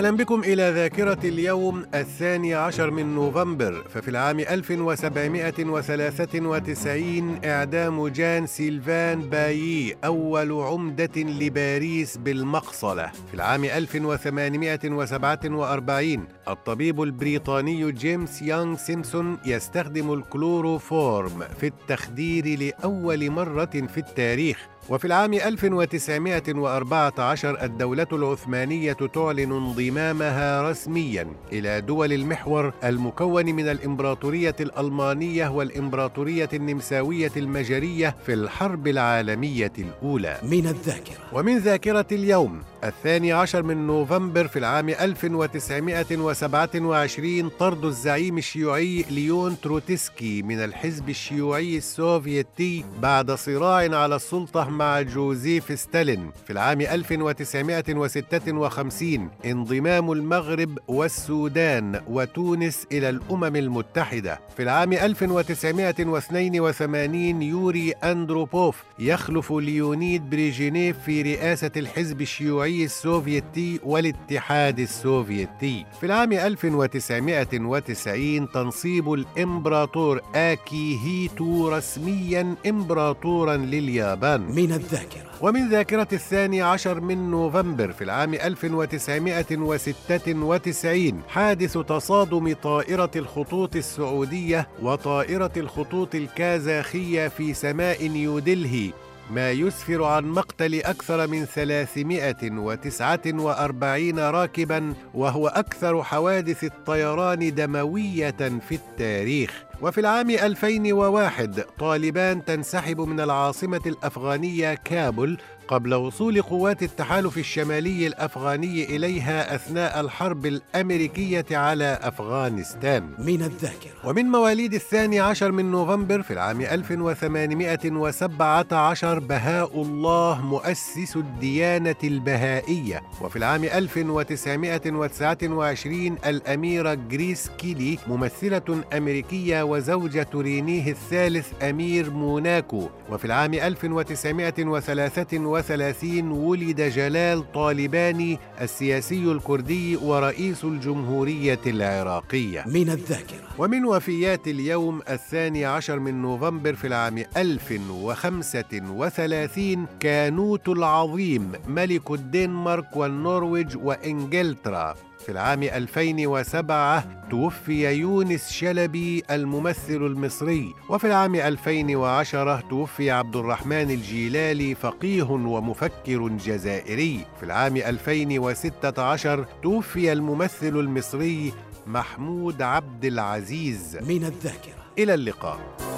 أهلا بكم إلى ذاكرة اليوم الثاني عشر من نوفمبر ففي العام 1793 إعدام جان سيلفان بايي أول عمدة لباريس بالمقصلة. في العام 1847 الطبيب البريطاني جيمس يانغ سيمبسون يستخدم الكلوروفورم في التخدير لأول مرة في التاريخ وفي العام 1914 الدولة العثمانية تعلن انضمامها رسميا إلى دول المحور المكون من الإمبراطورية الألمانية والإمبراطورية النمساوية المجرية في الحرب العالمية الأولى. من الذاكرة. ومن ذاكرة اليوم الثاني عشر من نوفمبر في العام 1927 طرد الزعيم الشيوعي ليون تروتسكي من الحزب الشيوعي السوفيتي بعد صراع على السلطة مع جوزيف ستالين في العام 1956 انضمام المغرب والسودان وتونس إلى الأمم المتحدة. في العام 1982 يوري أندروبوف يخلف ليونيد بريجينيف في رئاسة الحزب الشيوعي السوفيتي والاتحاد السوفيتي. في العام 1990 تنصيب الإمبراطور آكيهيتو رسميا إمبراطورا لليابان. من الذاكرة. ومن ذاكرة الثاني عشر من نوفمبر في العام 1996 حادث تصادم طائرة الخطوط السعودية وطائرة الخطوط الكازاخية في سماء نيودلهي ما يسفر عن مقتل أكثر من 349 راكبا وهو أكثر حوادث الطيران دموية في التاريخ. وفي العام 2001 طالبان تنسحب من العاصمة الأفغانية كابول قبل وصول قوات التحالف الشمالي الأفغاني إليها أثناء الحرب الأمريكية على أفغانستان. من الذاكرة. ومن مواليد الثاني عشر من نوفمبر في العام 1817 بهاء الله مؤسس الديانة البهائية. وفي العام 1929 الأميرة جريس كيلي ممثلة أمريكية وزوجة رينيه الثالث أمير موناكو. وفي العام 1933 1930 ولد جلال طالباني السياسي الكردي ورئيس الجمهورية العراقية. من الذاكرة. ومن وفيات اليوم الثاني عشر من نوفمبر في العام 1035 كانوت العظيم ملك الدنمارك والنرويج وإنجلترا. في العام 2007 توفي يونس شلبي الممثل المصري وفي العام 2010 توفي عبد الرحمن الجيلالي فقيه ومفكر جزائري. في العام 2016 توفي الممثل المصري محمود عبد العزيز. من الذاكرة. إلى اللقاء.